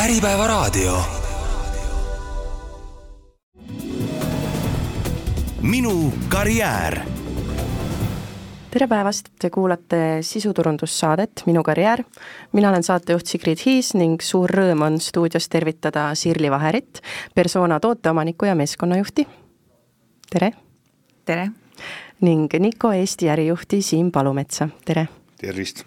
Äripäevaraadio. minu karjäär tere päevast, te kuulate sisuturundussaadet Minu karjäär. mina olen saatejuht Sigrid Hiis ning suur rõõm on stuudios tervitada Sirli Vaherit, persona tooteomanikku ja meeskonnajuhti. tere! tere! ning Niko Eesti ärijuhti Siim Palumetsa, tere! tervist!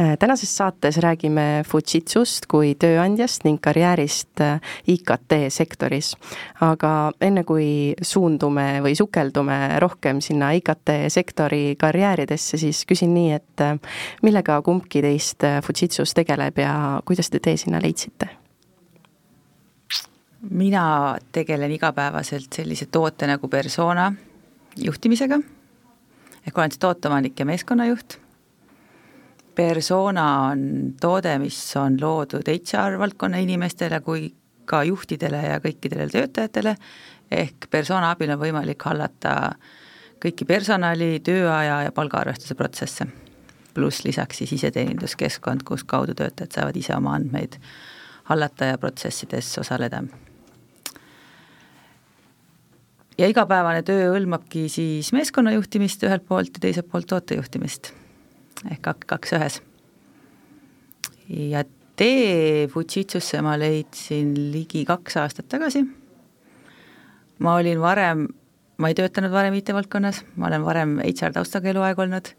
Äh, tänases saates räägime Fujitsust kui tööandjast ning karjäärist äh, IKT sektoris. aga enne kui suundume või sukeldume rohkem sinna IKT sektori karjääridesse, siis küsin nii, et äh, millega kumbki teist Fujitsus tegeleb ja kuidas te tee sinna leidsite? mina tegelen igapäevaselt sellise toote nagu persona juhtimisega, ehk olen siis tooteomanik ja meeskonnajuht persona on toode, mis on loodud HR valdkonna inimestele kui ka juhtidele ja kõikidele töötajatele, ehk persona abil on võimalik hallata kõiki personali, tööaja ja palgaarvestuse protsesse. pluss lisaks siis iseteeninduskeskkond, kus kaudu töötajad saavad ise oma andmeid hallata ja protsessides osaleda. ja igapäevane töö hõlmabki siis meeskonna juhtimist ühelt poolt ja teiselt poolt tootejuhtimist ehk kaks ühes. ja tee Fujitsusse ma leidsin ligi kaks aastat tagasi. ma olin varem, ma ei töötanud varem IT-valdkonnas, ma olen varem HR taustaga eluaeg olnud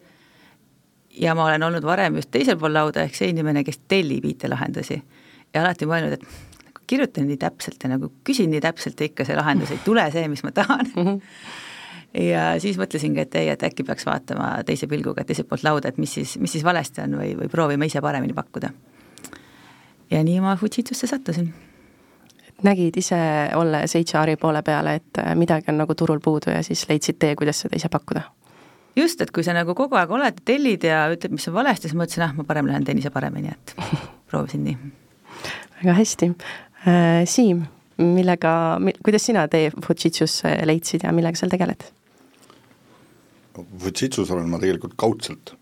ja ma olen olnud varem just teisel pool lauda, ehk see inimene, kes tellib IT-lahendusi ja alati mõelnud, et nagu kirjutan nii täpselt ja nagu küsin nii täpselt ja ikka see lahendus ei tule see, mis ma tahan mm. -hmm ja siis mõtlesingi, et ei, et äkki peaks vaatama teise pilguga, et teiselt poolt lauda, et mis siis, mis siis valesti on või, või proovime ise paremini pakkuda. ja nii ma Fujitsusse sattusin. nägid ise, olles HR-i poole peale, et äh, midagi on nagu turul puudu ja siis leidsid tee, kuidas seda ise pakkuda? just, et kui sa nagu kogu aeg oled, tellid ja ütled, mis on valesti, siis mõtlesin, ah, ma parem lähen teen ise paremini, et proovisin nii. väga hästi äh,. Siim, millega, kuidas sina tee Fujitsusse leidsid ja millega seal tegeled? Fujitsus olen ma tegelikult kaudselt,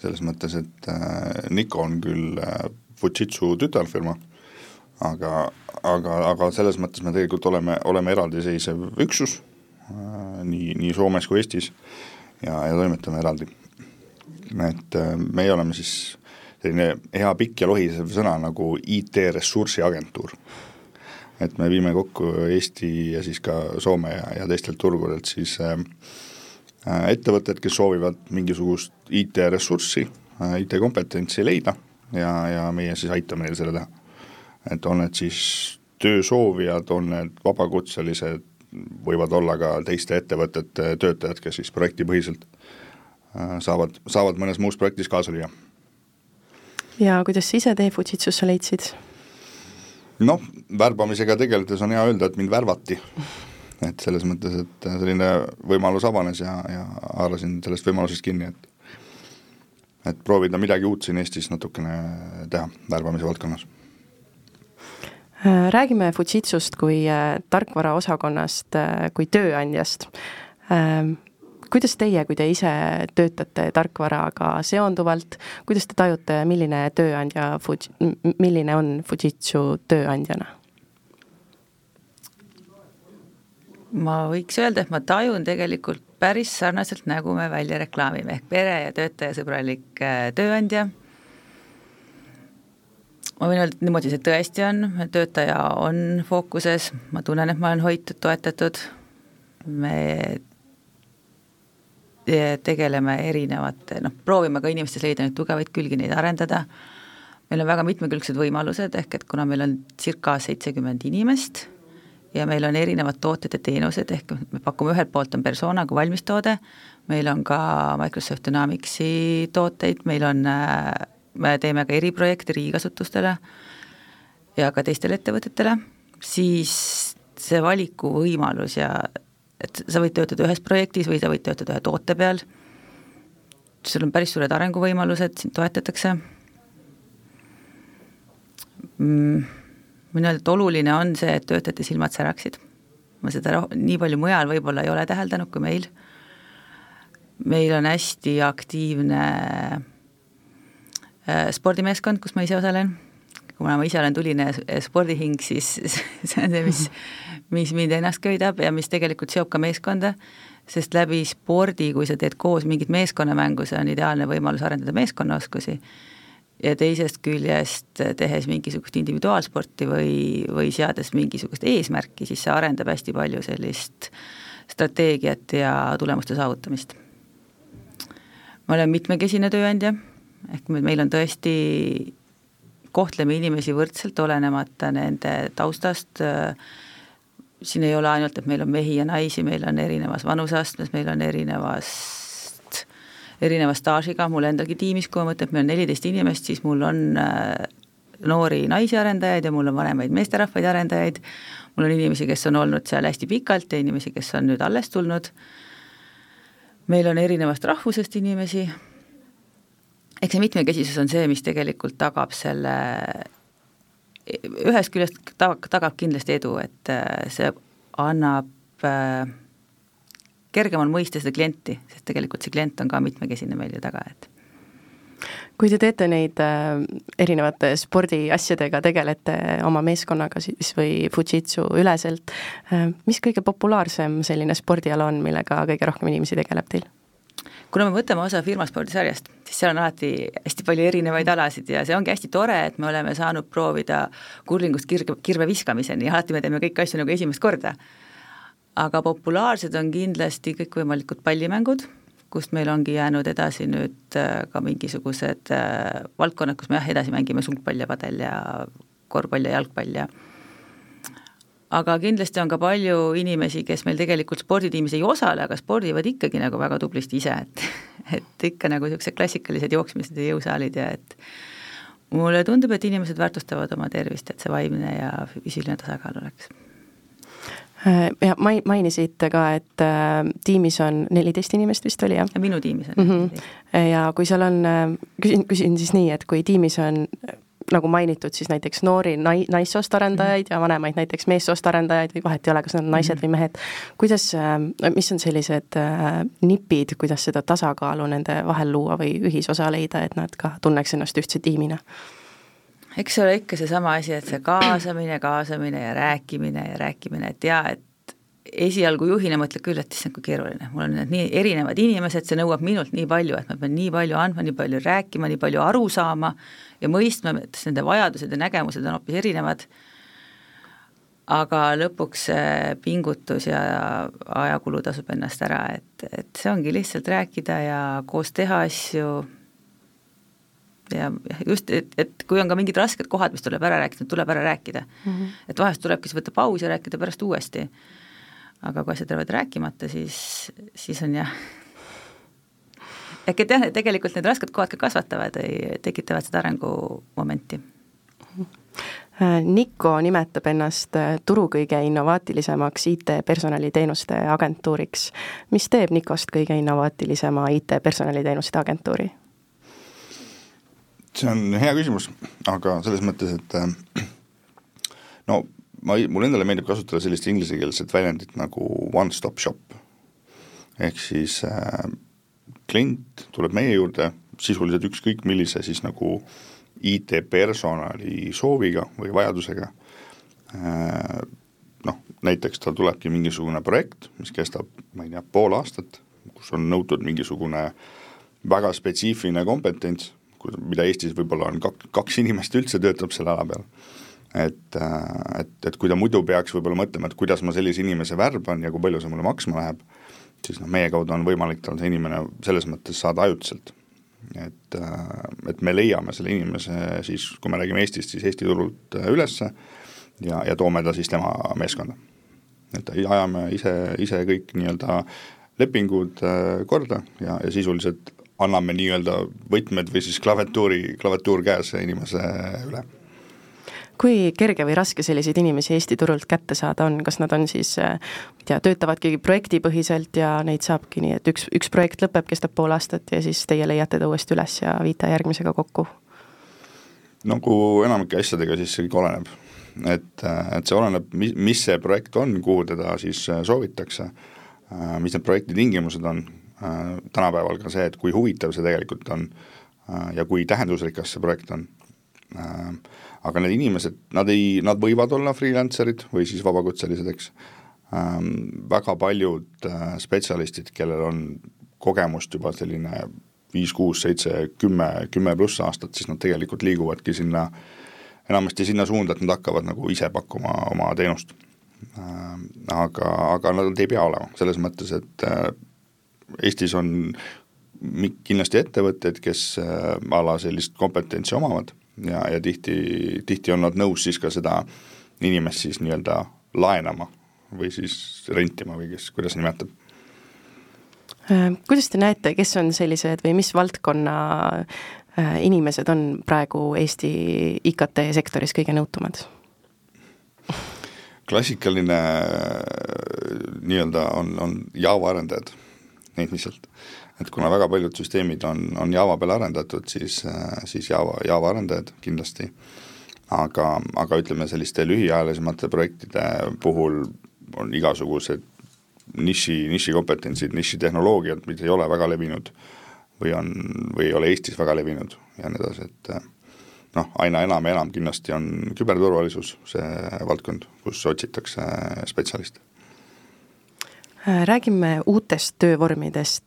selles mõttes, et äh, Nikko on küll äh, Fujitsu tütarfirma, aga, aga, aga selles mõttes me tegelikult oleme, oleme eraldiseisev üksus äh, nii, nii Soomes kui Eestis ja, ja toimetame eraldi. et äh, meie oleme siis selline hea pikk ja lohisev sõna nagu IT-ressursiagentuur. et me viime kokku Eesti ja siis ka Soome ja, ja teistelt turgudelt siis äh, Äh, ettevõtted, kes soovivad mingisugust IT-ressurssi, äh, IT-kompetentsi leida ja, ja meie siis aitame neil selle teha. et on need siis töösoovijad, on need vabakutselised, võivad olla ka teiste ettevõtete töötajad, kes siis projektipõhiselt äh, saavad, saavad mõnes muus projektis kaasa lüüa. ja kuidas sa ise Teefujitsusse leidsid? noh, värbamisega tegeledes on hea öelda, et mind värvati et selles mõttes, et selline võimalus avanes ja, ja haarasin sellest võimalusest kinni, et et proovida midagi uut siin Eestis natukene teha värbamise valdkonnas. Äh, räägime Fujitsust kui äh, tarkvaraosakonnast, äh, kui tööandjast. kuidas teie, kui te ise töötate tarkvaraga seonduvalt, kuidas te tajute, milline tööandja milline on Fujitsu tööandjana? Ma võiks öelda, et ma tajun tegelikult päris sarnaselt, nagu me välja reklaamime, ehk pere- ja töötajasõbralik äh, tööandja. ma võin öelda, et niimoodi see tõesti on, töötaja on fookuses, ma tunnen, et ma olen hoitud, toetatud, me tegeleme erinevate, noh, proovime ka inimestes leida neid tugevaid külgi, neid arendada, meil on väga mitmekülgsed võimalused, ehk et kuna meil on circa seitsekümmend inimest ja meil on erinevad tooted ja teenused, ehk me pakume ühelt poolt on persona kui valmistoode, meil on ka Microsoft Dynamicsi tooteid, meil on, me teeme ka eriprojekte riigikasutustele ja ka teistele ettevõtetele, siis see valikuvõimalus ja et sa võid töötada ühes projektis või sa võid töötada ühe toote peal, sul on päris suured arenguvõimalused, sind toetatakse. Mm võin öelda, et oluline on see, et töötajate silmad säraksid. ma seda roh-, nii palju mujal võib-olla ei ole täheldanud kui meil. meil on hästi aktiivne äh, spordimeeskond, kus ma ise osalen, kuna ma ise olen tuline spordihing, siis see on see, mis, mis mind ennast köidab ja mis tegelikult seob ka meeskonda, sest läbi spordi, kui sa teed koos mingit meeskonnamängu, see on ideaalne võimalus arendada meeskonnaoskusi ja teisest küljest tehes mingisugust individuaalsporti või, või seades mingisugust eesmärki, siis see arendab hästi palju sellist strateegiat ja tulemuste saavutamist. ma olen mitmekesine tööandja, ehk meil on tõesti, kohtleme inimesi võrdselt, olenemata nende taustast, siin ei ole ainult, et meil on mehi ja naisi, meil on erinevas vanuseastmes, meil on erinevas erineva staažiga, mul endalgi tiimis, kui ma mõtlen, et meil on neliteist inimest, siis mul on äh, noori naisi arendajaid ja mul on vanemaid meesterahvaid arendajaid, mul on inimesi, kes on olnud seal hästi pikalt ja inimesi, kes on nüüd alles tulnud, meil on erinevast rahvusest inimesi, eks see mitmekesisus on see, mis tegelikult tagab selle, ühest küljest tagab, tagab kindlasti edu, et äh, see annab äh, kergem on mõista seda klienti, sest tegelikult see klient on ka mitmekesine meil ju taga, et. Kui te teete neid äh, erinevate spordiasjadega, tegelete oma meeskonnaga siis või Fujitsu üleselt äh,, mis kõige populaarsem selline spordiala on, millega kõige rohkem inimesi tegeleb teil? kuna me võtame osa firmaspordisarjast, siis seal on alati hästi palju erinevaid alasid ja see ongi hästi tore, et me oleme saanud proovida kurlingust kirge, kirve viskamiseni, alati me teeme kõiki asju nagu esimest korda aga populaarsed on kindlasti kõikvõimalikud pallimängud, kust meil ongi jäänud edasi nüüd äh, ka mingisugused äh, valdkonnad, kus me jah, edasi mängime sulgpall ja padel ja korvpall ja jalgpall ja aga kindlasti on ka palju inimesi, kes meil tegelikult sporditiimis ei osale, aga spordivad ikkagi nagu väga tublisti ise, et et ikka nagu niisugused klassikalised jooksmised ja jõusaalid ja et mulle tundub, et inimesed väärtustavad oma tervist, et see vaimne ja füüsiline tasakaal oleks ja mai-, mainisite ka, et äh, tiimis on neliteist inimest vist oli, jah? minu tiimis on mm. -hmm. ja kui seal on, äh, küsin, küsin siis nii, et kui tiimis on nagu mainitud, siis näiteks noori nai-, naissoost arendajaid ja vanemaid näiteks meessoost arendajaid või vahet ei ole, kas nad on naised või mehed, kuidas, mis on sellised nipid, kuidas seda tasakaalu nende vahel luua või ühisosa leida, et nad ka tunneks ennast ühtse tiimina? Eks see ole ikka seesama asi, et see kaasamine, kaasamine ja rääkimine ja rääkimine, et jaa, et esialgu juhina mõtled küll, et issand, kui keeruline, mul on need nii erinevad inimesed, see nõuab minult nii palju, et ma pean nii palju andma, nii palju rääkima, nii palju aru saama ja mõistma, et nende vajadused ja nägemused on hoopis erinevad, aga lõpuks see pingutus ja ajakulu tasub ennast ära, et, et see ongi lihtsalt rääkida ja koos teha asju ja just, et, et kui on ka mingid rasked kohad, mis tuleb ära rääkida, tuleb ära rääkida mm. -hmm. et vahest tulebki siis võtta paus ja rääkida pärast uuesti. aga kui asjad jäävad rääkimata, siis, siis on jah, et jah, tegelikult need rasked kohad ka kasvatavad või tekitavad seda arengumomenti Niko nimetab ennast turu kõige innovaatilisemaks IT-personaliteenuste agentuuriks. mis teeb Nikost kõige innovaatilisema IT-personaliteenuste agentuuri? See on hea küsimus, aga selles mõttes, et äh, no ma, mulle endale meeldib kasutada sellist inglisekeelset väljendit nagu one-stop shop. ehk siis äh, klient tuleb meie juurde sisuliselt ükskõik millise siis nagu IT-personali sooviga või vajadusega äh,, noh, näiteks tal tulebki mingisugune projekt, mis kestab, ma ei tea, pool aastat, kus on nõutud mingisugune väga spetsiifiline kompetents mida Eestis võib-olla on kak-, kaks inimest üldse töötab selle ala peal. et, äh, et, et kui ta muidu peaks võib-olla mõtlema, et kuidas ma sellise inimese värban ja kui palju see mulle maksma läheb, siis noh, meie kaudu on võimalik tal see inimene selles mõttes saada ajutiselt. et, äh, et me leiame selle inimese siis, kui me räägime Eestist, siis Eesti turult äh, ülesse ja, ja toome ta siis tema meeskonda. et ajame ise, ise kõik nii-öelda lepingud korda ja, ja sisuliselt anname nii-öelda võtmed või siis klaviatuuri, klaviatuur käes inimese üle. kui kerge või raske selliseid inimesi Eesti turult kätte saada on, kas nad on siis, ma ei tea, töötavadki projektipõhiselt ja neid saabki nii, et üks, üks projekt lõpeb, kestab pool aastat ja siis teie leiate ta uuesti üles ja viite järgmisega kokku? nagu enamike asjadega, siis see kõik oleneb. et, et see oleneb, mis, mis see projekt on, kuhu teda siis soovitakse, mis need projekti tingimused on Äh, tänapäeval ka see, et kui huvitav see tegelikult on äh, ja kui tähendusrikas see projekt on. aga need inimesed, nad ei, nad võivad olla freelancer'id või siis vabakutselised, eks, väga paljud spetsialistid, kellel on kogemust juba selline viis, kuus, seitse, kümme, kümme pluss aastat, siis nad tegelikult liiguvadki sinna, enamasti sinna suunda, et nad hakkavad nagu ise pakkuma oma teenust. Aga, aga nad ei pea olema, selles mõttes, et Eestis on kindlasti ettevõtteid, kes äh, ala sellist kompetentsi omavad ja, ja tihti, tihti on nad nõus siis ka seda inimest siis nii-öelda laenama või siis rentima või kes, kuidas nimetab. Äh, kuidas te näete, kes on sellised või mis valdkonna äh, inimesed on praegu Eesti IKT sektoris kõige nõutumad? klassikaline nii-öelda on, on Java arendajad, neid lihtsalt. Et kuna väga paljud süsteemid on, on Java peal arendatud, siis, siis Java, Java arendajad kindlasti, aga, aga ütleme, selliste lühiajalisemate projektide puhul on igasugused niši, nišikompetentsid, nišitehnoloogiad, mis ei ole väga levinud või on, või ei ole Eestis väga levinud ja nii edasi, et noh, aina enam ja enam kindlasti on küberturvalisus see valdkond, kus otsitakse spetsialiste. Äh, räägime uutest töövormidest.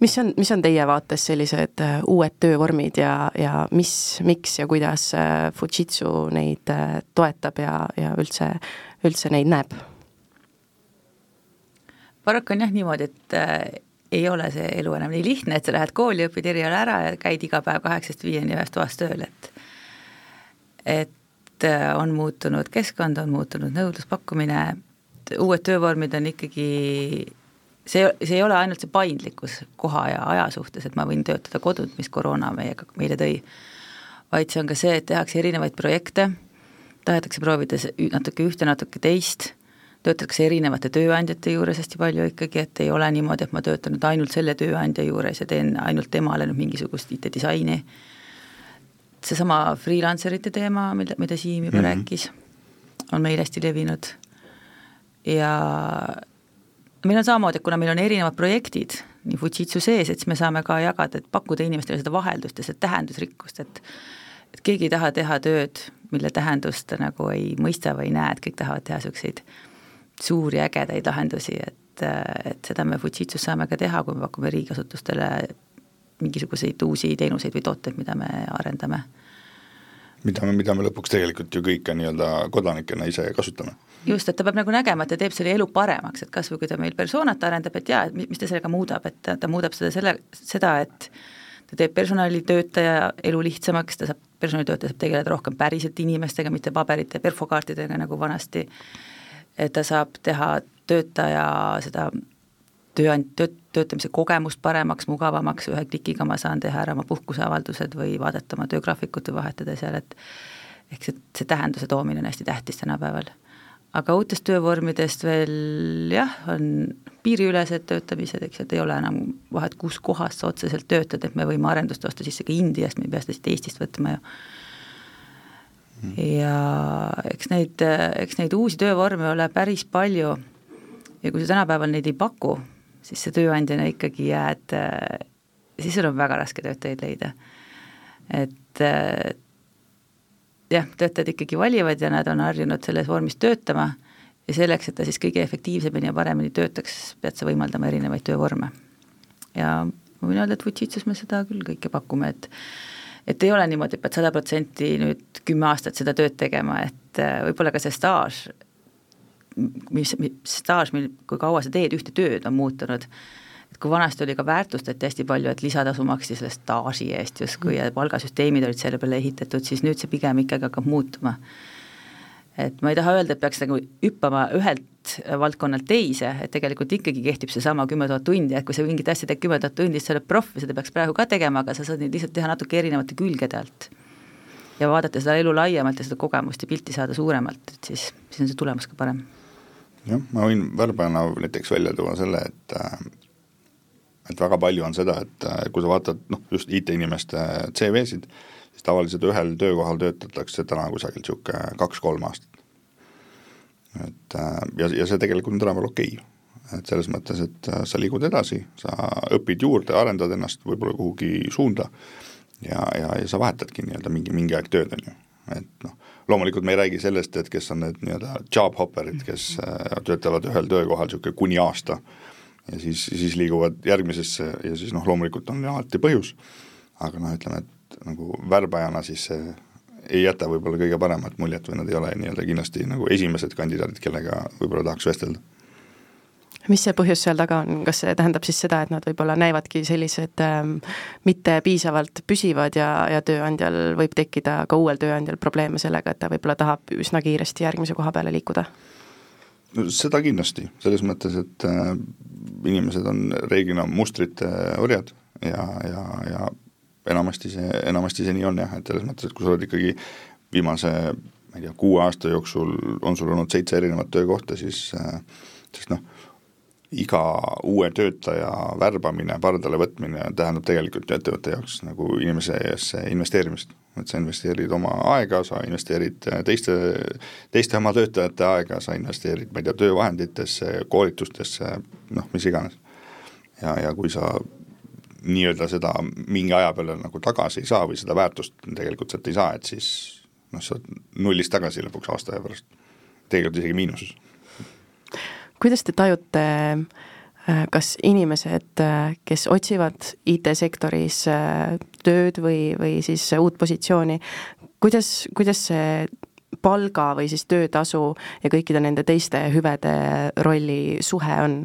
mis on, mis on teie vaates sellised äh, uued töövormid ja, ja mis, miks ja kuidas äh, Fujitsu neid toetab ja, ja üldse, üldse neid näeb? paraku on jah niimoodi, et äh, ei ole see elu enam nii lihtne, et sa lähed kooli, õpid eriala ära ja käid iga päev kaheksast viieni ühes toas tööl, et et on muutunud keskkond, on muutunud nõudluspakkumine, uued töövormid on ikkagi see, see ei ole ainult see paindlikkus koha ja aja suhtes, et ma võin töötada kodunt, mis koroona meiega, meile tõi, vaid see on ka see, et tehakse erinevaid projekte, tahetakse proovida natuke ühte, natuke teist, töötatakse erinevate tööandjate juures hästi palju ikkagi, et ei ole niimoodi, et ma töötan nüüd ainult selle tööandja juures ja teen ainult temale nüüd mingisugust IT-disaini, seesama freelancer ite teema, mida, mida Siim juba mm -hmm. rääkis, on meil hästi levinud ja meil on samamoodi, et kuna meil on erinevad projektid nii Fujitsu sees, et siis me saame ka jagada, et pakkuda inimestele seda vaheldust ja seda tähendusrikkust, et et keegi ei taha teha tööd, mille tähendust ta nagu ei mõista või ei näe, et kõik tahavad teha niisuguseid suuri ägedaid lahendusi, et, et seda me Fujitsus saame ka teha, kui me pakume riigiasutustele mingisuguseid uusi teenuseid või tooteid, mida me arendame mida me, mida me lõpuks tegelikult ju kõik nii-öelda kodanikena ise kasutame. just, et ta peab nagu nägema, et ta teeb selle elu paremaks, et kas või kui ta meil personat arendab, et jaa, et mis ta sellega muudab, et ta, ta muudab seda selle, seda, et ta teeb personalitöötaja elu lihtsamaks, ta saab, personalitöötaja saab tegeleda rohkem päriselt inimestega, mitte paberite, perfokaartidega nagu vanasti, et ta saab teha töötaja seda tööand-, tööt-, töötamise kogemust paremaks, mugavamaks, ühe klikiga ma saan teha ära oma puhkuseavaldused või vaadata oma töögraafikut või vahetada seal, et ehk see, see tähenduse toomine on hästi tähtis tänapäeval. aga uutest töövormidest veel jah, on piiriülesed töötamised, eks, et ei ole enam vahet, kus kohas sa otseselt töötad, et me võime arendust osta sisse ka Indiast, me ei pea seda siit Eestist võtma ju. Ja eks neid, eks neid uusi töövorme ole päris palju. Ja kui sa tänapäeval neid ei paku, siis sa tööandjana ikkagi jääd, äh, siis sul on väga raske töötajaid leida. et äh, jah, töötajad ikkagi valivad ja nad on harjunud selles vormis töötama ja selleks, et ta siis kõige efektiivsemini ja paremini töötaks, pead sa võimaldama erinevaid töövorme. ja ma võin öelda, et Fujitsus me seda küll kõike pakume, et et ei ole niimoodi, et pead sada protsenti nüüd kümme aastat seda tööd tegema, et äh, võib-olla ka see staaž mis, mis staaž, mil, kui kaua sa teed ühte tööd, on muutunud. et kui vanasti oli ka väärtustati hästi palju, et lisatasu maksti selle staaži eest justkui ja palgasüsteemid olid selle peale ehitatud, siis nüüd see pigem ikkagi hakkab muutuma. et ma ei taha öelda, et peaks nagu hüppama ühelt valdkonnalt teise, et tegelikult ikkagi kehtib seesama kümme tuhat tundi, et kui sa mingit asja teed kümme tuhat tundi, siis sa oled proff ja seda peaks praegu ka tegema, aga sa saad neid lihtsalt teha natuke erinevate külgede alt. ja vaadata seda elu laiemalt ja seda kogemust ja pilti saada suuremalt, et siis, siis on see tulemus ka parem jah, ma võin värbajana näiteks välja tuua selle, et äh, et väga palju on seda, et äh, kui sa vaatad noh, just IT-inimeste CV-sid, siis tavaliselt ühel töökohal töötatakse täna kusagil niisugune kaks-kolm aastat. et äh, ja, ja see tegelikult on tänapäeval okei okay. et selles mõttes, et sa liigud edasi, sa õpid juurde, arendad ennast võib-olla kuhugi suunda ja, ja, ja sa vahetadki nii-öelda mingi, mingi aeg tööd, on ju, et noh, loomulikult me ei räägi sellest, et kes on need nii-öelda job hopperid, kes äh, töötavad ühel töökohal niisugune kuni aasta ja siis, siis liiguvad järgmisesse ja siis noh, loomulikult on alati põhjus, aga noh, ütleme, et nagu värbajana siis see ei jäta võib-olla kõige paremat muljet või nad ei ole nii-öelda kindlasti nagu esimesed kandidaadid, kellega võib-olla tahaks vestelda mis see põhjus seal taga on, kas see tähendab siis seda, et nad võib-olla näevadki sellised ähm, mitte piisavalt püsivad ja, ja tööandjal võib tekkida ka uuel tööandjal probleeme sellega, et ta võib-olla tahab üsna kiiresti järgmise koha peale liikuda? no seda kindlasti, selles mõttes, et äh, inimesed on reeglina mustrite orjad ja, ja, ja enamasti see, enamasti see nii on jah, et selles mõttes, et kui sa oled ikkagi viimase ma ei tea, kuue aasta jooksul on sul olnud seitse erinevat töökohta, siis äh, siis noh, iga uue töötaja värbamine, pardale võtmine tähendab tegelikult ju ettevõtte jaoks nagu inimesesse investeerimist. et sa investeerid oma aega, sa investeerid teiste, teiste oma töötajate aega, sa investeerid, ma ei tea, töövahenditesse, koolitustesse, noh, mis iganes. ja, ja kui sa nii-öelda seda mingi aja peale nagu tagasi ei saa või seda väärtust tegelikult sealt ei saa, et siis noh, sa nullist tagasi lõpuks aasta aja pärast, tegelikult isegi miinuses kuidas te tajute, äh, kas inimesed, äh, kes otsivad IT-sektoris äh, tööd või, või siis uut positsiooni, kuidas, kuidas see palga või siis töötasu ja kõikide nende teiste hüvede rolli suhe on.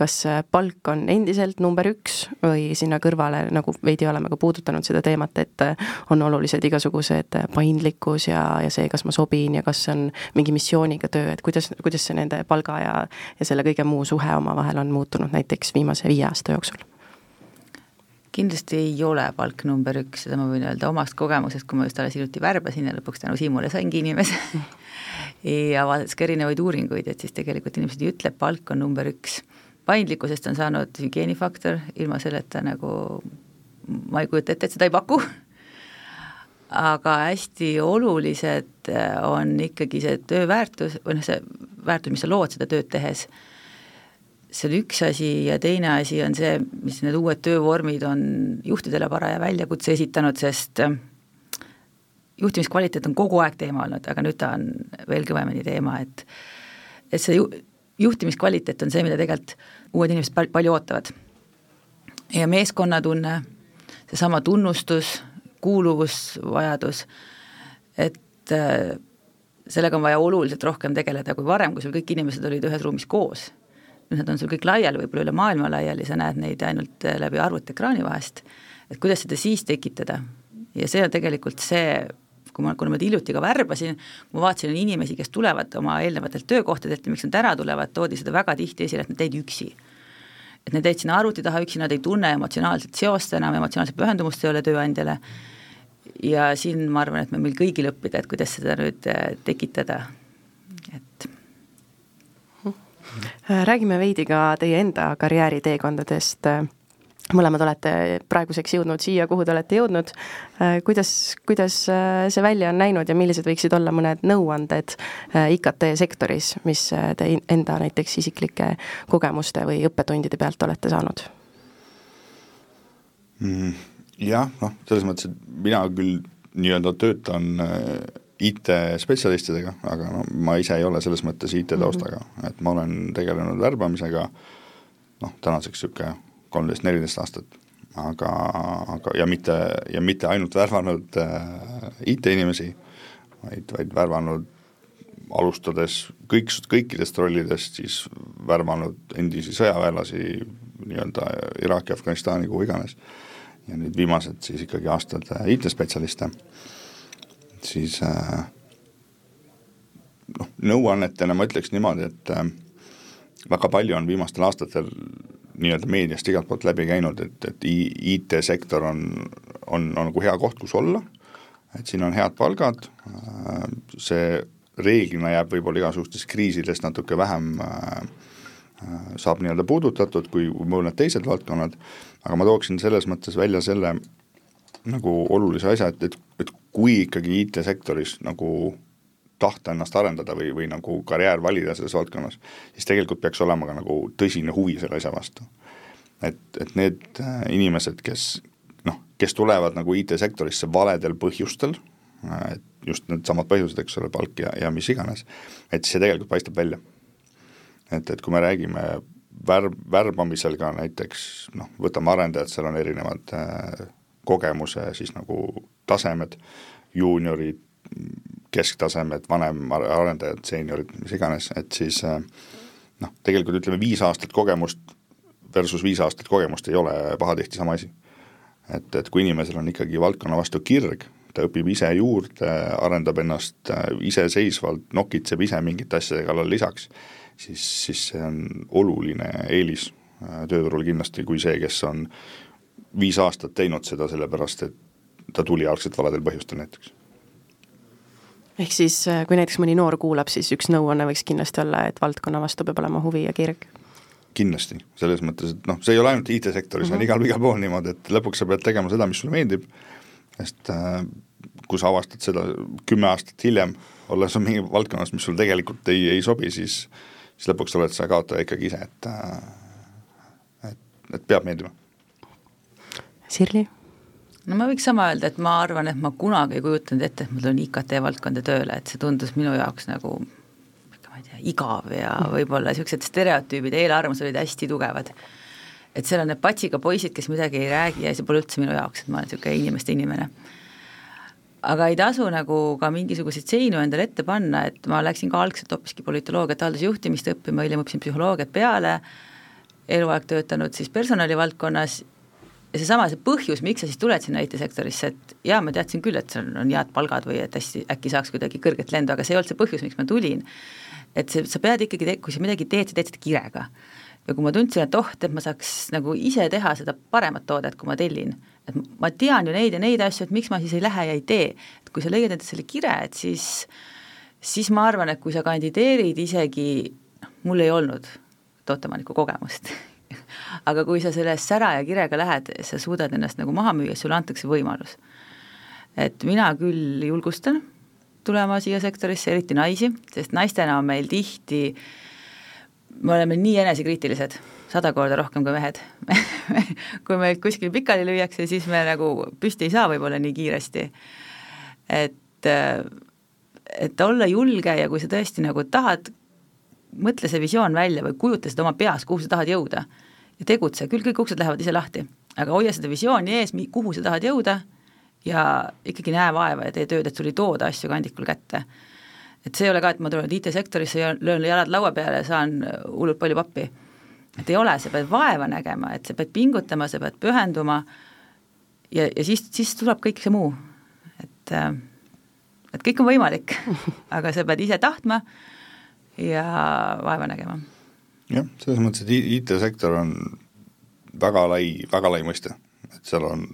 kas palk on endiselt number üks või sinna kõrvale, nagu veidi oleme ka puudutanud seda teemat, et on olulised igasugused paindlikkus ja, ja see, kas ma sobin ja kas on mingi missiooniga töö, et kuidas, kuidas see nende palga ja, ja selle kõige muu suhe omavahel on muutunud näiteks viimase viie aasta jooksul? Kindlasti ei ole palk number üks, seda ma võin öelda omast kogemusest, kui ma just alles hiljuti värbasin ja lõpuks tänu Siimule saingi inimese. Ja vaadates ka erinevaid uuringuid, et siis tegelikult inimesed ei ütle, palk on number üks. paindlikkusest on saanud hügieenifaktor, ilma selleta nagu ma ei kujuta ette, et seda ei paku. Aga hästi olulised on ikkagi see töö väärtus või noh, see väärtus, mis sa lood seda tööd tehes see on üks asi ja teine asi on see, mis need uued töövormid on juhtidele paraja väljakutse esitanud, sest äh, juhtimiskvaliteet on kogu aeg teema olnud, aga nüüd ta on veel kõvemini teema, et et see ju, juhtimiskvaliteet on see, mida tegelikult uued inimesed pal-, palju ootavad. ja meeskonnatunne, seesama tunnustus, kuuluvusvajadus, et äh, sellega on vaja oluliselt rohkem tegeleda kui varem, kui sul kõik inimesed olid ühes ruumis koos nad on sul kõik laiali, võib-olla üle maailma laiali, sa näed neid ainult äh, läbi arvutiekraani vahest, et kuidas seda siis tekitada. ja see on tegelikult see, kui ma, kuna ma hiljuti ka värbasin, ma vaatasin inimesi, kes tulevad oma eelnevatelt töökohtadelt ja miks nad ära tulevad, toodi seda väga tihti esile, et nad jäid üksi. et nad jäid sinna arvuti taha üksi, nad ei tunne emotsionaalset seost enam, emotsionaalset pühendumust ei ole tööandjale ja siin ma arvan, et me meil kõigil õppida, et kuidas seda nüüd äh, tekitada, et räägime veidi ka teie enda karjääriteekondadest. mõlemad olete praeguseks jõudnud siia, kuhu te olete jõudnud. Äh, kuidas, kuidas äh, see välja on näinud ja millised võiksid olla mõned nõuanded IKT sektoris, mis te enda näiteks isiklike kogemuste või õppetundide pealt olete saanud mm,? jah, noh, selles mõttes, et mina küll nii-öelda töötan IT-spetsialistidega, aga no ma ise ei ole selles mõttes IT-taustaga mm, -hmm. et ma olen tegelenud värbamisega noh, tänaseks niisugune kolmteist, neliteist aastat, aga, aga ja mitte, ja mitte ainult värvanud äh, IT-inimesi, vaid, vaid värvanud alustades kõik, kõikidest rollidest, siis värvanud endisi sõjaväelasi nii-öelda Iraaki, Afganistani, kuhu iganes. ja nüüd viimased siis ikkagi aastad äh, IT-spetsialiste siis äh, noh, nõuannetena ma ütleks niimoodi, et äh, väga palju on viimastel aastatel nii-öelda meediast igalt poolt läbi käinud, et, et IT-sektor on, on, on nagu hea koht, kus olla, et siin on head palgad, äh, see reeglina jääb võib-olla igasugustest kriisidest natuke vähem saab nii-öelda puudutatud kui mõned teised valdkonnad, aga ma tooksin selles mõttes välja selle nagu olulise asja, et, et, et kui ikkagi IT-sektoris nagu tahta ennast arendada või, või nagu karjäär valida selles valdkonnas, siis tegelikult peaks olema ka nagu tõsine huvi selle asja vastu. et, et need äh, inimesed, kes noh, kes tulevad nagu IT-sektorisse valedel põhjustel, et just needsamad põhjused, eks ole, palk ja, ja mis iganes, et see tegelikult paistab välja. et, et kui me räägime värb, värbamisel ka näiteks noh, võtame arendajad, seal on erinevad äh, kogemuse siis nagu tasemed, juuniorid, kesktasemed, vanem arendajad, seeniorid, mis iganes, et siis äh, noh, tegelikult ütleme viis aastat kogemust versus viis aastat kogemust ei ole pahatihti sama asi. et, et kui inimesel on ikkagi valdkonna vastu kirg, ta õpib ise juurde, arendab ennast äh, iseseisvalt, nokitseb ise mingite asjade kallal lisaks, siis, siis see on oluline eelis äh, tööturul kindlasti kui see, kes on viis aastat teinud seda sellepärast, et ta tuli algselt valedel põhjustel näiteks ehk siis äh, kui näiteks mõni noor kuulab, siis üks nõuanne võiks kindlasti olla, et valdkonna vastu peab olema huvi ja kirg? kindlasti, selles mõttes, et noh, see ei ole ainult IT-sektoris mm, -hmm. on mhm. igal, igal pool niimoodi, et lõpuks sa pead tegema seda, mis sulle meeldib, sest äh, kui sa avastad seda kümme aastat hiljem, olles mingi valdkonnas, mis sulle tegelikult ei, ei sobi, siis siis lõpuks oled sa kaotaja ikkagi ise, et äh, et, et peab meeldima. Sirli? no ma võiks sama öelda, et ma arvan, et ma kunagi ei kujutanud ette, et ma tulen IKT valdkonda tööle, et see tundus minu jaoks nagu ma ei tea, igav ja võib-olla niisugused stereotüübid, eelarvamused olid hästi tugevad. et seal on need patsiga poisid, kes midagi ei räägi ja see pole üldse minu jaoks, et ma olen niisugune inimeste inimene. aga ei tasu nagu ka mingisuguseid seinu endale ette panna, et ma läksin ka algselt hoopiski politoloogiat, haldusjuhtimist õppima, hiljem õppisin psühholoogiat peale, eluaeg töötanud siis personalivaldkonnas ja seesama, see põhjus, miks sa siis tuled sinna IT-sektorisse, et jaa, ma teadsin küll, et seal on head palgad või et hästi, äkki saaks kuidagi kõrget lendu, aga see ei olnud see põhjus, miks ma tulin. et see, sa pead ikkagi, kui sa midagi teed, sa teed seda kirega. ja kui ma tundsin, et oh, et ma saaks nagu ise teha seda paremat toodet, kui ma tellin, et ma tean ju neid ja neid asju, et miks ma siis ei lähe ja ei tee, et kui sa leiad endale selle kire, et siis siis ma arvan, et kui sa kandideerid isegi, noh, mul ei olnud tooteomaniku kogemust aga kui sa selle sära ja kirega lähed, sa suudad ennast nagu maha müüa, sulle antakse võimalus. et mina küll julgustan tulema siia sektorisse, eriti naisi, sest naistena on meil tihti, me oleme nii enesekriitilised, sada korda rohkem kui mehed kui meid kuskil pikali lüüakse, siis me nagu püsti ei saa võib-olla nii kiiresti. et, et olla julge ja kui sa tõesti nagu tahad, mõtle see visioon välja või kujuta seda oma peas, kuhu sa tahad jõuda ja tegutse, küll kõik uksed lähevad ise lahti, aga hoia seda visiooni ees, kuhu sa tahad jõuda ja ikkagi näe vaeva ja tee tööd, et sul ei tooda asju kandikul kätte. et see ei ole ka, et ma tulen IT-sektorisse ja löön jalad laua peale ja saan hullult palju pappi. et ei ole, sa pead vaeva nägema, et sa pead pingutama, sa pead pühenduma ja, ja siis, siis tuleb kõik see muu, et et kõik on võimalik, aga sa pead ise tahtma ja vaeva nägema jah, selles mõttes, et IT-sektor on väga lai, väga lai mõiste, et seal on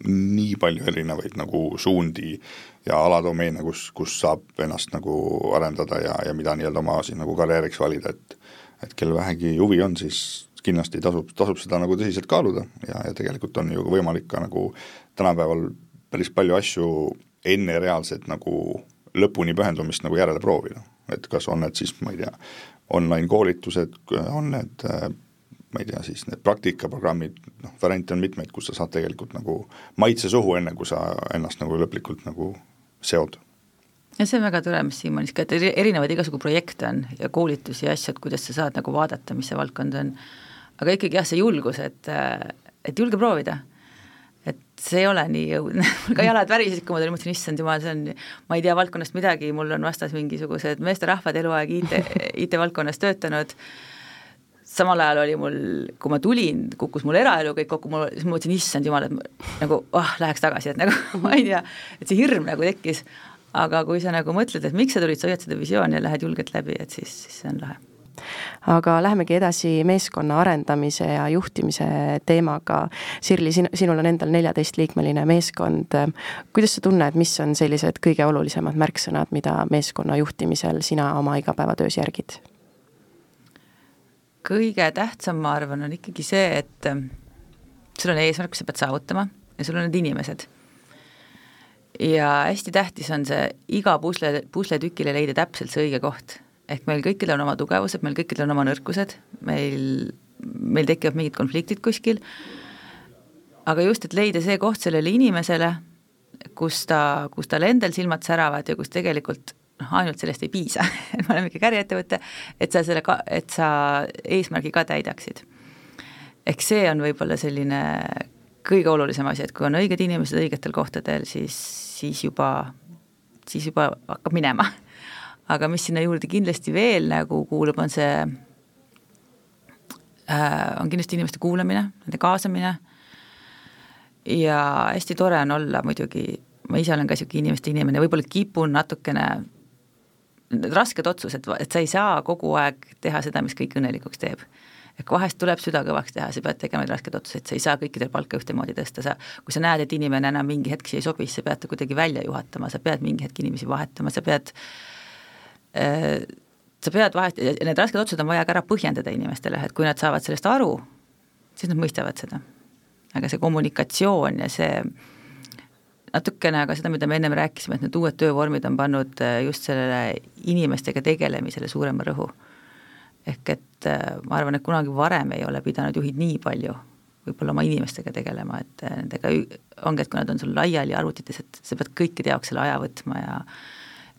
nii palju erinevaid nagu suundi ja aladomeene, kus, kus saab ennast nagu arendada ja, ja mida nii-öelda oma siis nagu karjääriks valida, et et kel vähegi huvi on, siis kindlasti tasub, tasub seda nagu tõsiselt kaaluda. Ja, ja tegelikult on ju võimalik ka nagu tänapäeval päris palju asju enne reaalset nagu lõpuni pühendumist nagu järele proovida. et kas on need siis, ma ei tea, online koolitused, on need ma ei tea, siis need praktikaprogrammid, noh, variante on mitmeid, kus sa saad tegelikult nagu maitse suhu, enne kui sa ennast nagu lõplikult nagu seod. ja see on väga tore, mis Siim mainis ka, et erinevaid igasugu projekte on ja koolitusi ja asju, et kuidas sa saad nagu vaadata, mis see valdkond on. aga ikkagi jah, see julgus, et, et julge proovida et see ei ole nii õudne, mul ka jalad värisesid, kui ma tulin, mõtlesin, issand jumal, see on, ma ei tea valdkonnast midagi, mul on vastas mingisugused meesterahvad eluaeg IT, IT-valdkonnas töötanud, samal ajal oli mul, kui ma tulin, kukkus mul eraelu kõik kokku, mul, siis ma mõtlesin, issand jumal, et nagu ah läheks tagasi, et nagu ma ei tea, et see hirm nagu tekkis, aga kui sa nagu mõtled, et miks sa tulid, sa hoiad seda visiooni ja lähed julgelt läbi, et siis, siis see on lahe aga lähemegi edasi meeskonna arendamise ja juhtimise teemaga. Sirli, sin-, sinul on endal neljateistliikmeline meeskond, kuidas sa tunned, mis on sellised kõige olulisemad märksõnad, mida meeskonna juhtimisel sina oma igapäevatöös järgid? kõige tähtsam, ma arvan, on ikkagi see, et sul on eesmärk, mis sa pead saavutama ja sul on need inimesed ja hästi tähtis on see iga pusle, pusletükile leida täpselt see õige koht ehk meil kõikidel on oma tugevused, meil kõikidel on oma nõrkused, meil, meil tekivad mingid konfliktid kuskil, aga just, et leida see koht sellele inimesele, kus ta, kus tal endal silmad säravad ja kus tegelikult noh, ainult sellest ei piisa et me oleme ikka kärjettevõte, et sa selle ka, et sa eesmärgi ka täidaksid. ehk see on võib-olla selline kõige olulisem asi, et kui on õiged inimesed õigetel kohtadel, siis, siis juba, siis juba hakkab minema. aga mis sinna juurde kindlasti veel nagu kuulub, on see äh,, on kindlasti inimeste kuulamine, nende kaasamine ja hästi tore on olla muidugi, ma ise olen ka niisugune inimeste inimene, võib-olla kipun natukene need rasked otsused, et sa ei saa kogu aeg teha seda, mis kõik õnnelikuks teeb. et vahest tuleb süda kõvaks teha, sa pead tegema neid raskeid otsuseid, sa ei saa kõikidel palka ühtemoodi tõsta, sa kui sa näed, et inimene enam mingi hetk siia ei sobi, siis sa pead ta kuidagi välja juhatama, sa pead mingi hetk inimesi vahetama, sa pead äh, sa pead vahest, need rasked otsused on vaja ka ära põhjendada inimestele, et kui nad saavad sellest aru, siis nad mõistavad seda. aga see kommunikatsioon ja see natukene aga seda, mida me ennem rääkisime, et need uued töövormid on pannud äh, just sellele inimestega tegelemisele suurema rõhu. ehk et äh, ma arvan, et kunagi varem ei ole pidanud juhid nii palju võib-olla oma inimestega tegelema, et äh, nendega ongi, et kui nad on sul laiali arvutites, et sa pead kõikide jaoks selle aja võtma ja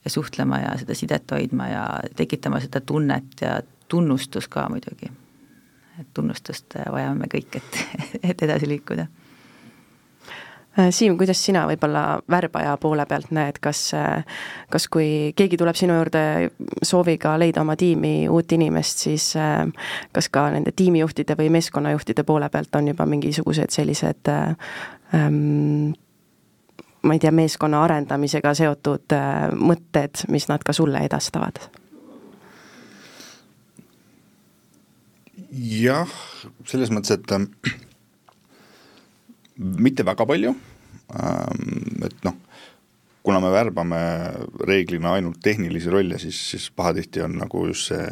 ja suhtlema ja seda sidet hoidma ja tekitama seda tunnet ja tunnustus ka muidugi. et tunnustust vajame me kõik, et, et edasi liikuda Äh, Siim, kuidas sina võib-olla värbaja poole pealt näed, kas, äh, kas kui keegi tuleb sinu juurde sooviga leida oma tiimi uut inimest, siis äh, kas ka nende tiimijuhtide või meeskonnajuhtide poole pealt on juba mingisugused sellised ähm, ma ei tea, meeskonna arendamisega seotud mõtted, mis nad ka sulle edastavad? jah, selles mõttes, et mitte väga palju, ähm, et noh, kuna me värbame reeglina ainult tehnilisi rolle, siis, siis pahatihti on nagu just see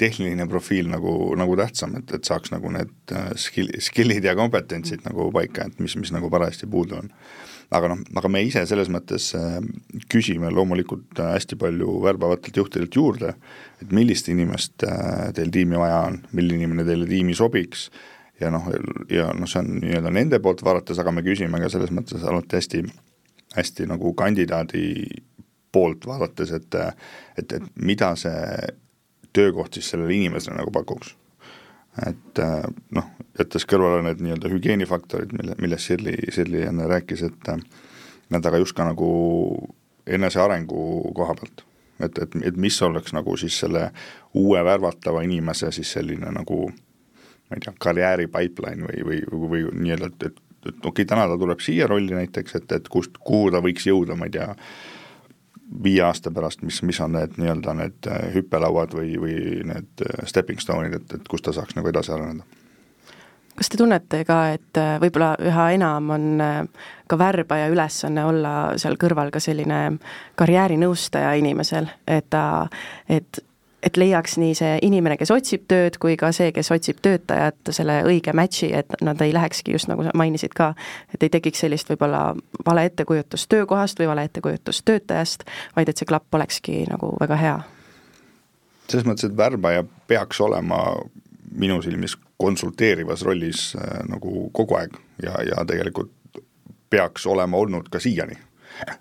tehniline profiil nagu, nagu tähtsam, et, et saaks nagu need äh, skill, skill'id ja kompetentsid nagu paika, et mis, mis nagu parajasti puudu on. Aga noh, aga me ise selles mõttes äh, küsime loomulikult äh, hästi palju värbavatelt juhtidelt juurde, et millist inimest teil tiimi vaja on, milline inimene teile tiimi sobiks ja noh, ja noh, see on nii-öelda nende poolt vaadates, aga me küsime ka selles mõttes alati hästi, hästi nagu kandidaadi poolt vaadates, et et, et mida see töökoht siis sellele inimesele nagu pakuks. et noh, jättes kõrvale need nii-öelda hügieenifaktorid, mille, millest Sirli, Sirli enne rääkis, et need aga just ka nagu enesearengu koha pealt. et, et, et mis oleks nagu siis selle uue värvatava inimese siis selline nagu ma ei tea, karjääri pipeline või, või, või, või nii-öelda, et, et, et okei okay,, täna ta tuleb siia rolli näiteks, et, et kust, kuhu ta võiks jõuda, ma ei tea, viie aasta pärast, mis, mis on need nii-öelda need äh, hüppelauad või, või need äh, stepping stone'id, et, et kus ta saaks nagu edasi areneda kas te tunnete ka, et äh, võib-olla üha enam on ka värbaja ülesanne olla seal kõrval ka selline karjäärinõustaja inimesel, et ta, et et leiaks nii see inimene, kes otsib tööd, kui ka see, kes otsib töötajat, selle õige match'i, et nad ei lähekski just nagu sa mainisid ka, et ei tekiks sellist võib-olla vale ettekujutust töökohast või vale ettekujutust töötajast, vaid et see klapp olekski nagu väga hea. selles mõttes, et värbaja peaks olema minu silmis konsulteerivas rollis äh, nagu kogu aeg ja, ja tegelikult peaks olema olnud ka siiani.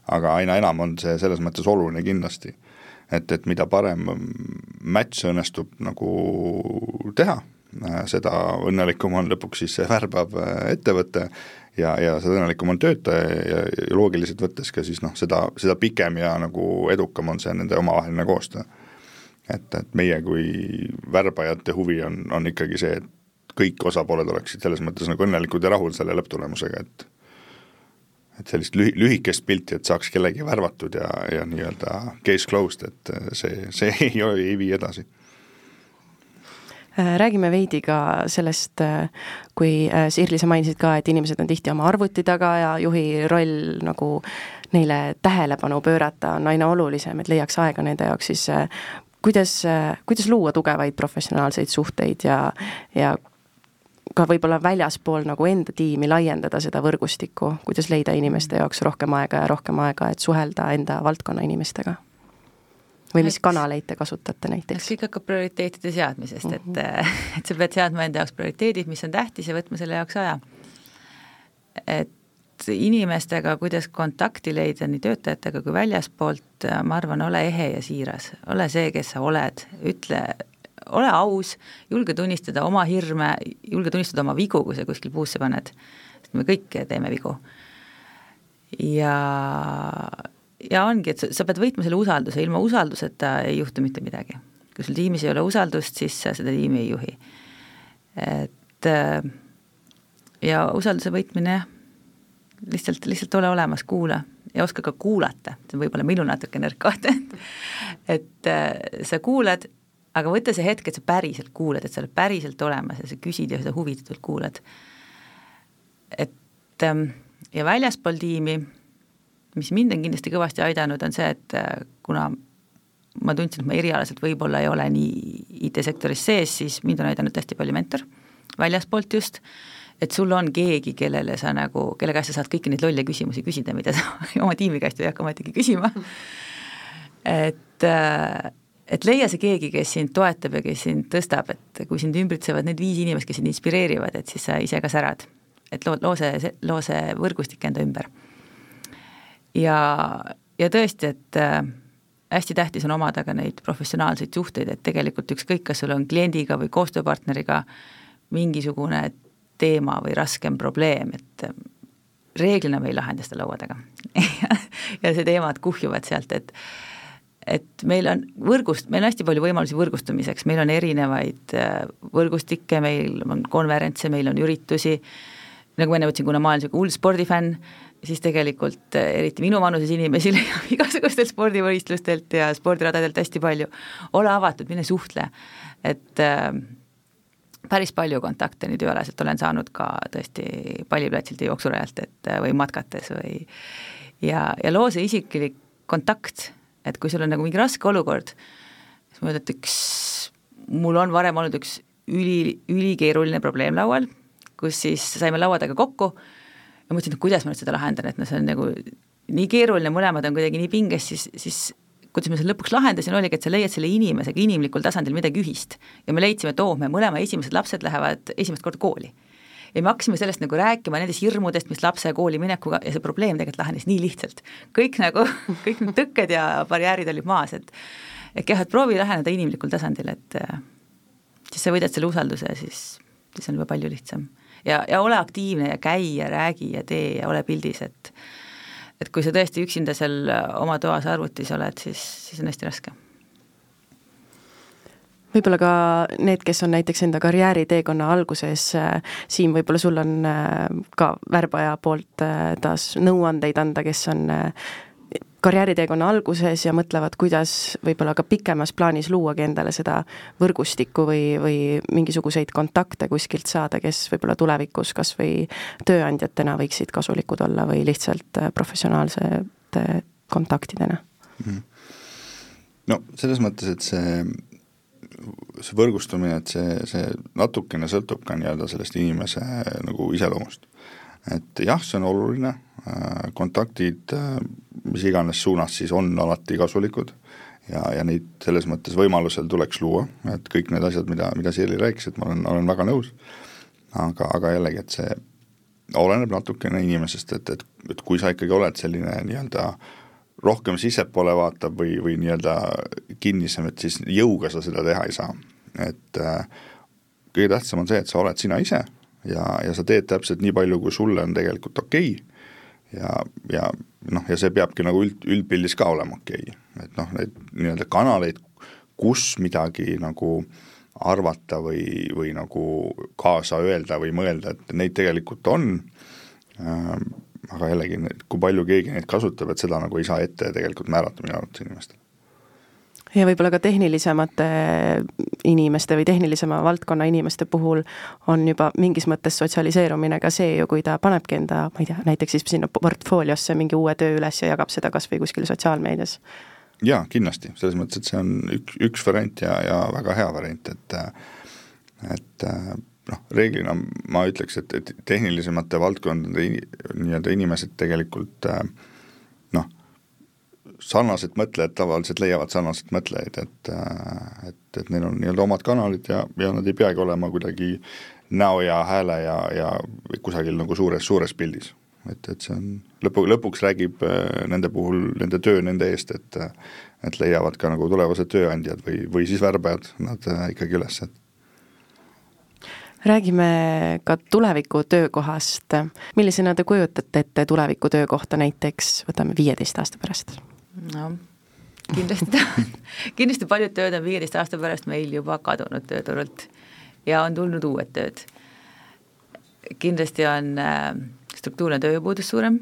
aga aina enam on see selles mõttes oluline kindlasti et, et mida parem match õnnestub nagu teha, seda õnnelikum on lõpuks siis see värbav äh, ettevõte ja, ja seda õnnelikum on töötaja ja, ja loogiliselt võttes ka siis noh, seda, seda pikem ja nagu edukam on see nende omavaheline koostöö. et, et meie kui värbajate huvi on, on ikkagi see, et kõik osapooled oleksid selles mõttes nagu õnnelikud ja rahul selle lõpptulemusega, et et sellist lühi-, lühikest pilti, et saaks kellegi värvatud ja, ja nii-öelda case closed, et see, see ei, ei vii edasi. Äh, räägime veidi ka sellest, äh, kui äh, Sirli, sa mainisid ka, et inimesed on tihti oma arvuti taga ja juhi roll nagu neile tähelepanu pöörata on aina olulisem, et leiaks aega nende jaoks, siis kuidas, kuidas luua tugevaid professionaalseid suhteid ja, ja ka võib-olla väljaspool nagu enda tiimi laiendada seda võrgustikku, kuidas leida inimeste jaoks rohkem aega ja rohkem aega, et suhelda enda valdkonna inimestega? või mis kanaleid te kasutate näiteks? kõik hakkab prioriteetide seadmisest, et mm, -hmm. et sa pead seadma enda jaoks prioriteedid, mis on tähtis ja võtma selle jaoks aja. et inimestega, kuidas kontakti leida nii töötajatega kui väljaspoolt, ma arvan, ole ehe ja siiras, ole see, kes sa oled, ütle, ole aus, julge tunnistada oma hirme, julge tunnistada oma vigu, kui sa kuskil puusse paned, sest me kõik teeme vigu. ja, ja ongi, et sa, sa pead võitma selle usalduse, ilma usalduseta ei juhtu mitte midagi. kui sul tiimis ei ole usaldust, siis sa seda tiimi ei juhi. et ja usalduse võitmine jah lihtsalt, lihtsalt ole olemas, kuula ja oska ka kuulata, see on võib-olla minul natuke nõrk koht, et et äh, sa kuulad, aga võta see hetk, et sa päriselt kuulad, et sa oled päriselt olemas ja sa küsid ja sa huvitatult kuulad. et ähm, ja väljaspool tiimi, mis mind on kindlasti kõvasti aidanud, on see, et äh, kuna ma tundsin, et ma erialaselt võib-olla ei ole nii IT-sektoris sees, siis mind on aidanud hästi palju mentor, väljaspoolt just et sul on keegi, kellele sa nagu, kelle käest sa saad kõiki neid lolle küsimusi küsida, mida sa oma tiimi käest ei hakka ometigi küsima. et, äh, et leia see keegi, kes sind toetab ja kes sind tõstab, et kui sind ümbritsevad need viis inimest, kes sind inspireerivad, et siis sa ise ka särad. et loo, loo see, loo see võrgustik enda ümber. ja, ja tõesti, et äh, hästi tähtis on omada ka neid professionaalseid suhteid, et tegelikult ükskõik, kas sul on kliendiga või koostööpartneriga mingisugune teema või raskem probleem, et reeglina me ei lahenda seda laua taga ja see teemad kuhjuvad sealt, et et meil on võrgust, meil on hästi palju võimalusi võrgustumiseks, meil on erinevaid äh, võrgustikke, meil on konverentse, meil on üritusi, nagu ma enne ütlesin, kuna ma olen niisugune hull spordifänn, siis tegelikult äh, eriti minu vanuses inimesi leiab igasugustelt spordivõistlustelt ja spordiradadelt hästi palju. ole avatud, mine suhtle, et äh, päris palju kontakte nüüd tööalaselt olen saanud ka tõesti palliplatsilt ja jooksurajalt, et või matkates või ja, ja loo see isiklik kontakt, et kui sul on nagu mingi raske olukord, siis ma ütlen, et üks, mul on varem olnud üks üli, ülikeeruline probleem laual, kus siis saime laua taga kokku ja mõtlesin, et kuidas ma nüüd seda lahendan, et noh, see on nagu nii keeruline, mõlemad on kuidagi nii pinges, siis, siis kuidas me selle lõpuks lahendasin, oligi, et sa leiad selle inimesega inimlikul tasandil midagi ühist. ja me leidsime, et oo, me mõlema esimesed lapsed lähevad esimest korda kooli. Ja me hakkasime sellest nagu rääkima, nendest hirmudest, mis lapse kooli minekuga ja see probleem tegelikult lahenes nii lihtsalt. kõik nagu, kõik need tõkked ja barjäärid olid maas, et et jah, et proovi läheneda inimlikul tasandil, et äh, siis sa võidad selle usalduse ja siis, siis on juba palju lihtsam. ja, ja ole aktiivne ja käi ja räägi ja tee ja ole pildis, et et kui sa tõesti üksinda seal oma toas arvutis oled, siis, siis on hästi raske võib-olla ka need, kes on näiteks enda karjääriteekonna alguses, äh, Siim, võib-olla sul on äh, ka värbaja poolt taas nõuandeid anda, kes on karjääriteekonna alguses ja mõtlevad, kuidas võib-olla ka pikemas plaanis luuagi endale seda võrgustikku või, või mingisuguseid kontakte kuskilt saada, kes võib-olla tulevikus kas või tööandjatena võiksid kasulikud olla või lihtsalt äh, professionaalsete kontaktidena? -hmm. no selles mõttes, et see see võrgustumine, et see, see natukene sõltub ka nii-öelda sellest inimese nagu iseloomust. et jah, see on oluline, äh, kontaktid äh, mis iganes suunas siis on alati kasulikud ja, ja neid selles mõttes võimalusel tuleks luua, et kõik need asjad, mida, mida Sirli rääkis, et ma olen, olen väga nõus, aga, aga jällegi, et see oleneb natukene inimesest, et, et, et kui sa ikkagi oled selline nii-öelda rohkem sissepoole vaatav või, või nii-öelda kinnisem, et siis jõuga sa seda teha ei saa. et äh, kõige tähtsam on see, et sa oled sina ise ja, ja sa teed täpselt nii palju, kui sulle on tegelikult okei okay, ja, ja noh, ja see peabki nagu üld, üldpildis ka olema okei okay., et noh, neid nii-öelda kanaleid, kus midagi nagu arvata või, või nagu kaasa öelda või mõelda, et neid tegelikult on äh,, aga jällegi, kui palju keegi neid kasutab, et seda nagu ei saa ette tegelikult määrata minu arvates inimestele ja võib-olla ka tehnilisemate inimeste või tehnilisema valdkonna inimeste puhul on juba mingis mõttes sotsialiseerumine ka see ju, kui ta panebki enda, ma ei tea, näiteks siis sinna portfooliosse mingi uue töö üles ja jagab seda kas või kuskil sotsiaalmeedias. jaa, kindlasti, selles mõttes, et see on üks, üks variant ja, ja väga hea variant, et et noh, reeglina ma ütleks, et, et tehnilisemate valdkondade nii-öelda inimesed tegelikult noh, sarnased mõtlejad tavaliselt leiavad sarnaseid mõtlejaid, et et, et neil on nii-öelda omad kanalid ja, ja nad ei peagi olema kuidagi näo ja hääle ja, ja kusagil nagu suures, suures pildis. et, et see on, lõpu, lõpuks räägib äh, nende puhul nende töö nende eest, et et leiavad ka nagu tulevased tööandjad või, või siis värbajad nad äh, ikkagi üles, et räägime ka tuleviku töökohast. millisena te kujutate ette tuleviku töökohta näiteks, võtame viieteist aasta pärast? no kindlasti kindlasti paljud tööd on viieteist aasta pärast meil juba kadunud tööturult ja on tulnud uued tööd. kindlasti on äh, struktuurne tööjõupuudus suurem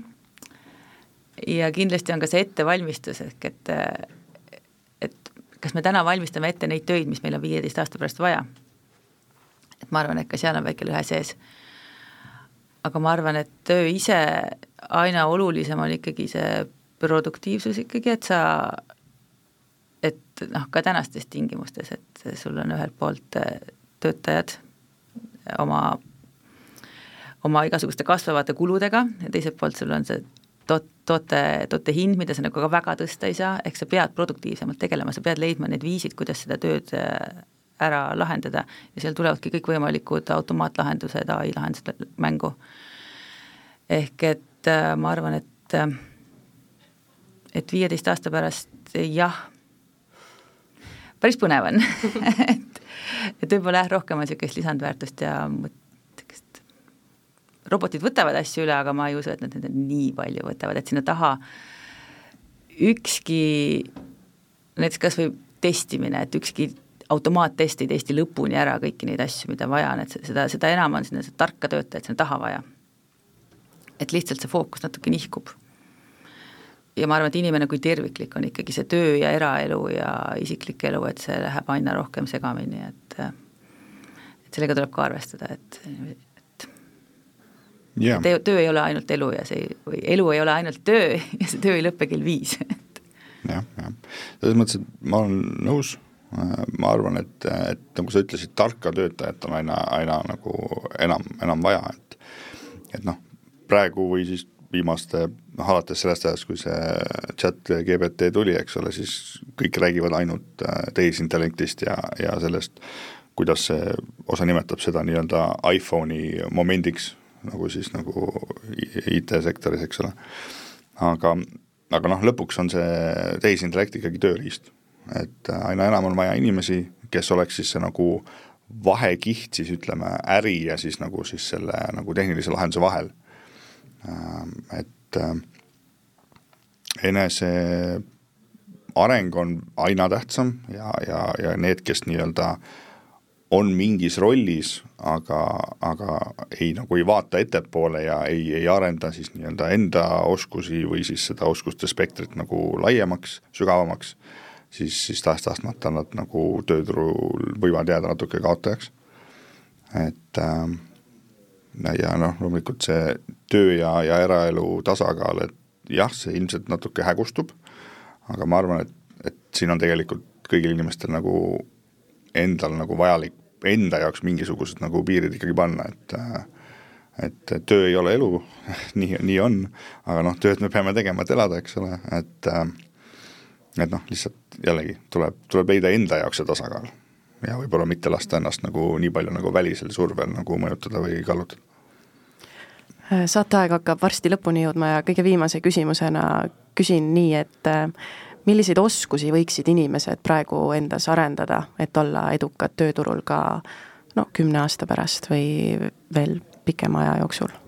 ja kindlasti on ka see ettevalmistus, ehk et, äh, et kas me täna valmistame ette neid töid, mis meil on viieteist aasta pärast vaja. Et ma arvan, et ka seal on väike lõhe sees. aga ma arvan, et töö ise, aina olulisem on ikkagi see produktiivsus ikkagi, et sa et noh, ka tänastes tingimustes, et sul on ühelt poolt äh, töötajad oma, oma igasuguste kasvavate kuludega ja teiselt poolt sul on see toot-, toote, toote hind, mida sa nagu ka väga tõsta ei saa, ehk sa pead produktiivsemalt tegelema, sa pead leidma need viisid, kuidas seda tööd äh, ära lahendada ja seal tulevadki kõikvõimalikud automaatlahendused, ai lahendused mängu. ehk et äh, ma arvan, et et viieteist aasta pärast jah, päris põnev on et, et võib-olla jah, rohkem on niisugust lisandväärtust ja niisugust, robotid võtavad asju üle, aga ma ei usu, et nad nüüd nii palju võtavad, et sinna taha ükski, näiteks kas või testimine, et ükski automaattest ei testi lõpuni ära kõiki neid asju, mida vaja et seda, seda enam on sinna tarka töötajat sinna taha vaja. et lihtsalt see fookus natuke nihkub ja ma arvan, et inimene kui terviklik on ikkagi see töö ja eraelu ja isiklik elu, et see läheb aina rohkem segamini, et et sellega tuleb ka arvestada, et, et yeah. töö, töö ei ole ainult elu ja see, või elu ei ole ainult töö ja see töö ei lõpe kell viis jah, jah, selles mõttes, et ma olen nõus, ma arvan, et, et nagu sa ütlesid, tarka töötajat on aina, aina nagu enam, enam vaja, et et noh, praegu või siis viimaste, noh alates sellest ajast, kui see chat GPT tuli, eks ole, siis kõik räägivad ainult äh, tehisintellektist ja, ja sellest, kuidas see, osa nimetab seda nii-öelda iPhone'i momendiks, nagu siis nagu IT-sektoris, eks ole. aga, aga noh, lõpuks on see tehisintellekt ikkagi tööriist. Et äh, aina enam on vaja inimesi, kes oleks siis see nagu vahekiht siis ütleme, äri ja siis nagu siis selle nagu tehnilise lahenduse vahel. Ähm, et äh, enese areng on aina tähtsam ja, ja, ja need, kes nii-öelda on mingis rollis, aga, aga ei nagu ei vaata ettepoole ja ei, ei arenda siis nii-öelda enda oskusi või siis seda oskuste spektrit nagu laiemaks, sügavamaks, siis, siis tahes-tahtmata nad nagu tööturul võivad jääda natuke kaotajaks. et äh, ja noh, loomulikult see töö ja, ja eraelu tasakaal, et jah, see ilmselt natuke hägustub, aga ma arvan, et, et siin on tegelikult kõigil inimestel nagu endal nagu vajalik enda jaoks mingisugused nagu piirid ikkagi panna, et et töö ei ole elu nii, nii on, aga noh, tööd me peame tegema, et elada, eks ole, et et noh, lihtsalt jällegi tuleb, tuleb leida enda jaoks see tasakaal ja võib-olla mitte lasta ennast nagu nii palju nagu välisel survel nagu mõjutada või kallutada. saateaeg hakkab varsti lõpuni jõudma ja kõige viimase küsimusena küsin nii, et äh, milliseid oskusi võiksid inimesed praegu endas arendada, et olla edukad tööturul ka no kümne aasta pärast või veel pikema aja jooksul?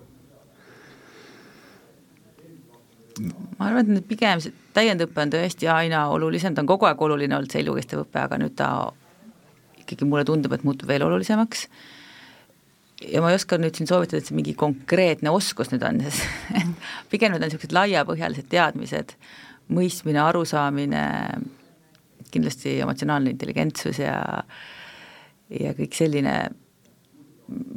ma arvan, et nüüd pigem see täiendõpe on tõesti aina olulisem, ta on kogu aeg oluline olnud, see elukestev õpe, aga nüüd ta ikkagi mulle tundub, et muutub veel olulisemaks. ja ma ei oska nüüd siin soovitada, et see mingi konkreetne oskus nüüd on, sest pigem need on niisugused laiapõhjalised teadmised, mõistmine, arusaamine, kindlasti emotsionaalne intelligentsus ja ja kõik selline,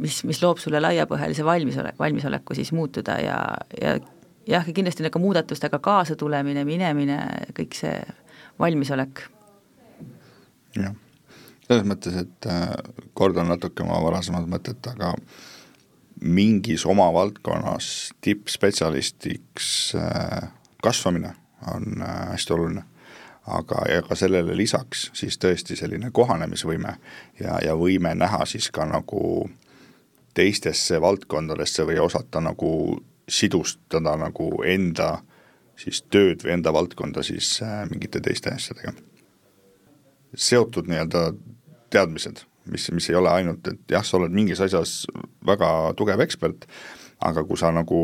mis, mis loob sulle laiapõhjalise valmisolek, valmisoleku siis muutuda ja, ja jah, kindlasti nagu muudatustega kaasatulemine, minemine, kõik see valmisolek. jah selles mõttes, et äh, kordan natuke oma varasemat mõtet, aga mingis oma valdkonnas tippspetsialistiks äh, kasvamine on äh, hästi oluline. aga, ja ka sellele lisaks siis tõesti selline kohanemisvõime ja, ja võime näha siis ka nagu teistesse valdkondadesse või osata nagu sidustada nagu enda siis tööd või enda valdkonda siis äh, mingite teiste asjadega. seotud nii-öelda teadmised, mis, mis ei ole ainult, et jah, sa oled mingis asjas väga tugev ekspert, aga kui sa nagu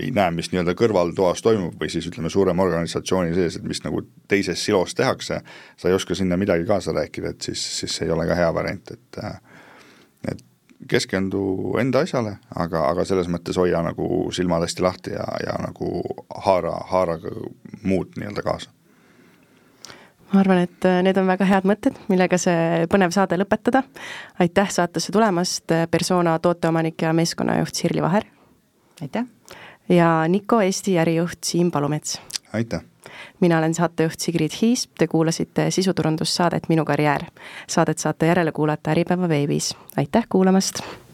ei näe, mis nii-öelda kõrvaltoas toimub või siis ütleme, suurema organisatsiooni sees, et mis nagu teises silos tehakse, sa ei oska sinna midagi kaasa rääkida, et siis, siis ei ole ka hea variant, et et keskendu enda asjale, aga, aga selles mõttes hoia nagu silmad hästi lahti ja, ja nagu haara, haara muud nii-öelda kaasa ma arvan, et äh, need on väga head mõtted, millega see põnev saade lõpetada. aitäh saatesse tulemast, äh, persona tooteomanik ja meeskonnajuht Sirli Vaher. aitäh! ja Niko Eesti ärijuht Siim Palumets. aitäh! Mina olen saatejuht Sigrid Hiis, te kuulasite sisuturundussaadet Minu karjäär. Saadet saate järele kuulata Äripäeva veebis. aitäh kuulamast!